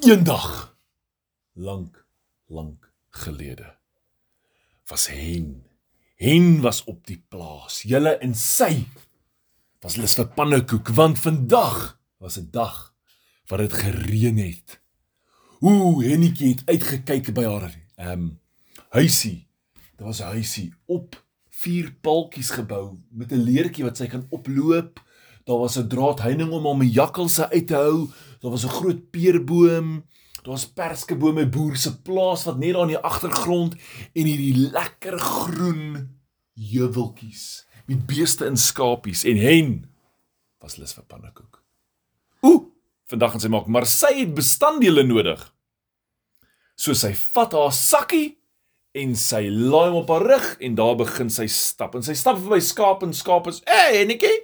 Eendag lank lank gelede was Hen. Hen was op die plaas. Julle en sy was lus vir pannekoek want vandag was 'n dag wat dit gereën het. Ooh, Hennetjie het uitgekyk by haar ehm um, huisie. Daar was 'n huisie op vier paltjies gebou met 'n leertjie wat sy kan oploop. Daar was 'n draadheining om hom 'n jakkalse uit te hou. Daar was 'n groot peerboom. Daar's perskebome boer se plaas wat net daar in die agtergrond en hierdie lekker groen heuweltjies met beeste en skapies en hen was lus vir pannekoek. Ooh, vandag gaan sy maak, maar sy het bestanddele nodig. So sy vat haar sakkie en sy laai hom op haar rug en daar begin sy stap. En sy stap verby skaap en skaap is, "Hey, Netjie.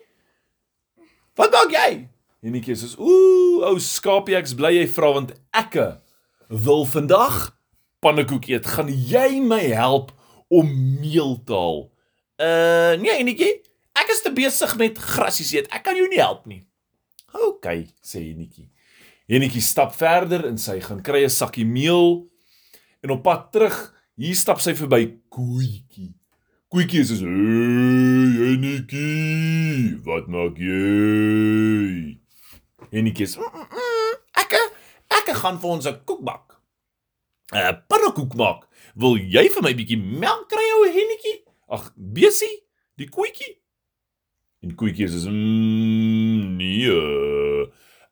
Wat maak jy?" Enetjie sê, "Ooh, ou skapie, ek's bly jy vra want ekke wil vandag pannekoek eet. Gaan jy my help om meel te haal?" "Uh, nee, Enetjie. Ek is te besig met grasies eet. Ek kan jou nie help nie." "OK," sê Enetjie. Enetjie stap verder en sy gaan kry 'n sakkie meel en op pad terug, hier stap sy verby Koetjie. Koetjie sê, "Hey, Enetjie, wat maak jy?" Hennetjies. Mm, mm, mm, ek ek gaan vir ons 'n koek bak. 'n Pannekoek maak. Wil jy vir my bietjie melk kry ou hennetjie? Ag, besie, die koetjie. En koetjie sê, mm, "Nee.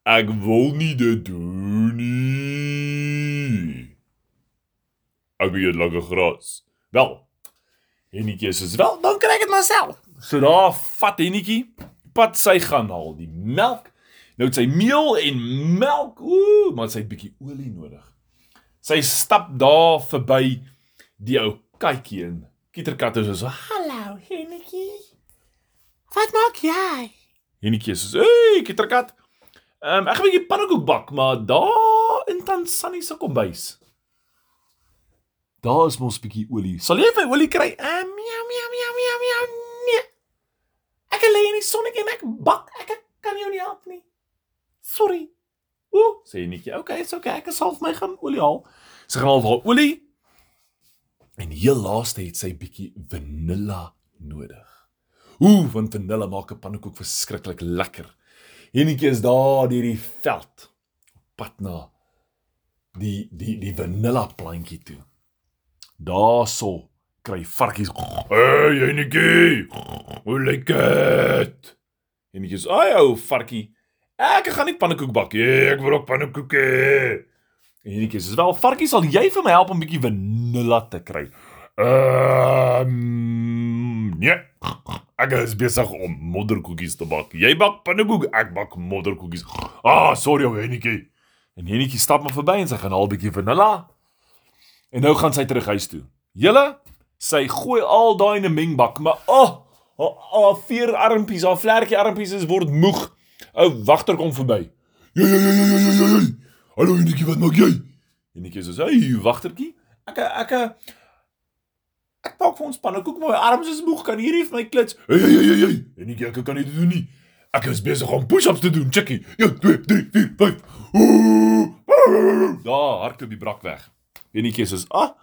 Ek wil nie dit doen nie." Ek wil lekker gras. Wel. Hennetjie sê, "Wel, dan kry ek dit myself." So daar vat hennetjie pad sy gaan haal die melk Nou het sy meel en melk, ooh, maar sy het bietjie olie nodig. Sy stap daar verby die ou katjie en Kieterkat is so, "Hallo, Hennetjie. Wat maak jy?" Hennetjie sê, "Hey, Kieterkat. Ehm um, ek gaan 'n bietjie pannekoek bak, maar daar in Tanzanie se kombuis. Daar is mos 'n bietjie olie. Sal jy vir olie kry?" Ehm um, miau miau miau miau miau. Nee. Ek lê in die sonnetjie en ek bak. Ek kan jou nie help nie. Sorry. Ooh, sê Netjie. Okay, is okay. Ek sal vir my gaan olie haal. Sy gaan al haar olie. En heel laaste het sy bietjie vanilla nodig. Ooh, want vanilla maak 'n pannekoek verskriklik lekker. Hennetjie is daar deur die veld op pad na die die die vanilla plantjie toe. Daarso kry varkies. Hey, Hennetjie. Hoe lyk dit? Hennetjie sê, "Ai, ou varkie, Ek gaan nie pannekoek bak nie. Ek wil ook pannekoek hê. En hierdie keer is wel varkie sal jy vir my help om 'n bietjie vanilla te kry. Ehm um, nee. Ek is besig om modderkoekies te bak. Jy bak pannekoek, ek bak modderkoekies. Ah, sorry ou Hennetjie. En Hennetjie stap maar verby en sy gaan 'n bietjie vanilla. En nou gaan sy terug huis toe. Julle, sy gooi al daai in 'n mengbak, maar oh, haar oh, oh, vier armpies, haar vlerkie armpies is word moeg. Ou wagter kom verby. Ja ja ja ja ja. ja. Hallo Netjie, wat maak jy? Netjie sê: "Hey, wagtertjie. Ek ek ek pak vir ons pannekoek, my arms is moeg. Kan hierdie vir my klits?" Hey hey hey hey. Netjie, ek kan dit doen nie. Ek is besig om push-ups te doen. Checkie. 1 2 3 4 5. Daar, hardloop die brak weg. Netjie sê: "Ah,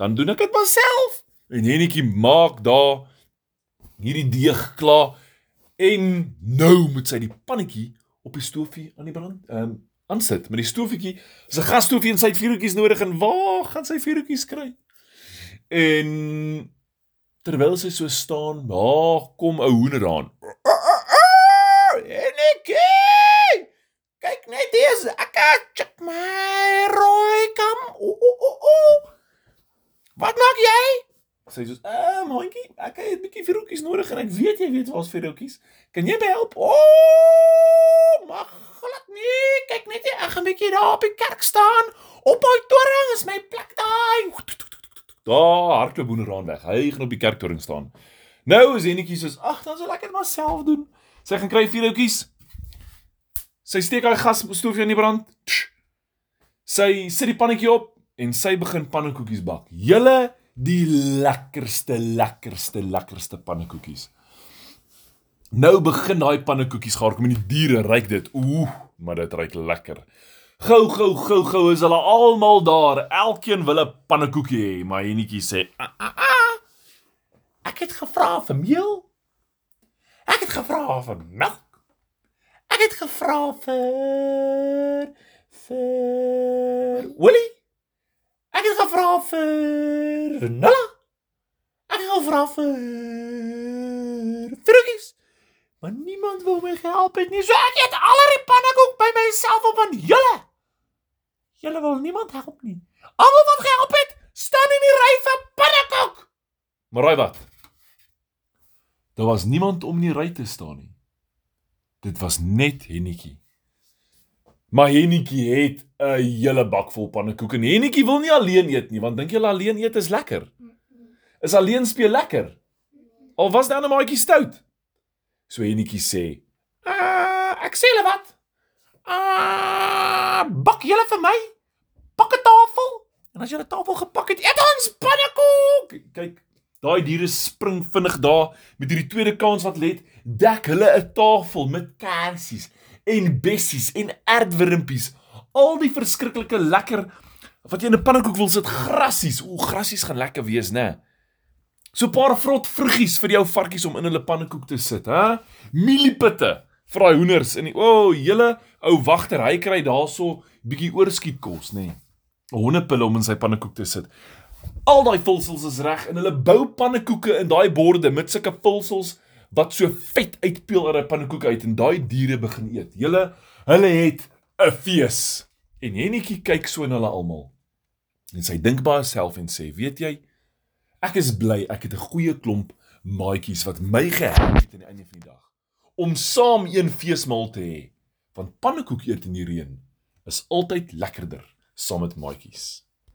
dan doen ek dit myself." En Netjie maak daar hierdie deeg klaar. En nou moet sy die pannetjie op die stoofie aan die brand ehm um, aansit. Met die stoofietjie, is 'n gasstoofie en sy het vuurtjies nodig en waar gaan sy vuurtjies kry? En terwyl sy so staan, daar kom 'n hoender aan. Enetjie! Kyk net hier, ek check my rooi kam. O o o o. Wat maak jy? Sy sê: "Ehm, uh, hondjie, ek het 'n bietjie vuurtjies nodig en ek weet jy weet waar's vuurtjies. Kan jy my help?" O, oh, mag glad nie. Kyk net hier, ek 'n bietjie daar op die kerk staan. Op daai toring is my plek daai. Daar hardloop boonder aan weg. Hy gaan op die kerktoring staan. Nou is Hennetjie soos: "Ag, dan sal ek dit maar self doen." Sy gaan kry vuurtjies. Sy steek haar gasstoofie aan die brand. Sy sit die pannetjie op en sy begin pannekoekies bak. Julle die lekkerste lekkerste lekkerste pannekoekies. Nou begin daai pannekoekies gaar kom en die diere ryk dit. Ooh, maar dit ryk lekker. Gou gou gou gou is hulle almal daar. Elkeen wil 'n pannekoekie hê, maar Hennetjie sê, Ah, ah, ah. Ek het gevra vir meel. Ek het gevra vir melk. Ek het gevra vir vir olie. Ek het gevra vir vanilla. Ek het gevra vir vruggies. Maar niemand wil my help het nie. So ek eet al die pannekoek by myself op aan julle. Julle wil niemand help nie. Almal wat gehelp het, staan in die ry vir pannekoek. "Maar raai wat? Daar was niemand om in die ry te staan nie. Dit was net Hennetjie. Maar Hennetjie het 'n hele bak vol pannekoek en Hennetjie wil nie alleen eet nie, want dink jy alleen eet is lekker? Is alleen speel lekker? Al was die ander maatjie stout. So Hennetjie sê, Uh, ek sê hulle wat? Uh, bak julle vir my? Pak 'n tafel. En as jy 'n tafel gepak het, eet ons pannekoek. kyk, daai diere spring vinnig daar met hierdie tweede kans wat let, dek hulle 'n tafel met kersies en bessies en aardwurmpies. Al die verskriklike lekker wat jy in 'n pannekoek wil sit, grassies. O, grassies gaan lekker wees, né? So 'n paar vrot vruggies vir jou varkies om in hulle pannekoek te sit, hè? Mieliepitte vir daai hoenders in die o, oh, julle ou wagter, hy kry daarso bietjie oorskiet kos, nê? Nee. Hondepille om in sy pannekoek te sit. Al daai vulsels is reg en hulle bou pannekoeke in daai borde met sulke vulsels wat so vet uitpeel uit 'n pannekoek uit en daai diere begin eet. Hulle hulle het 'n fees. En Hennetjie kyk so na hulle almal. En sy dink by haarself en sê, "Weet jy, ek is bly ek het 'n goeie klomp maatjies wat my gehelp het aan die einde van die dag om saam een feesmaal te hê, want pannekoek eet in die reën is altyd lekkerder saam met maatjies."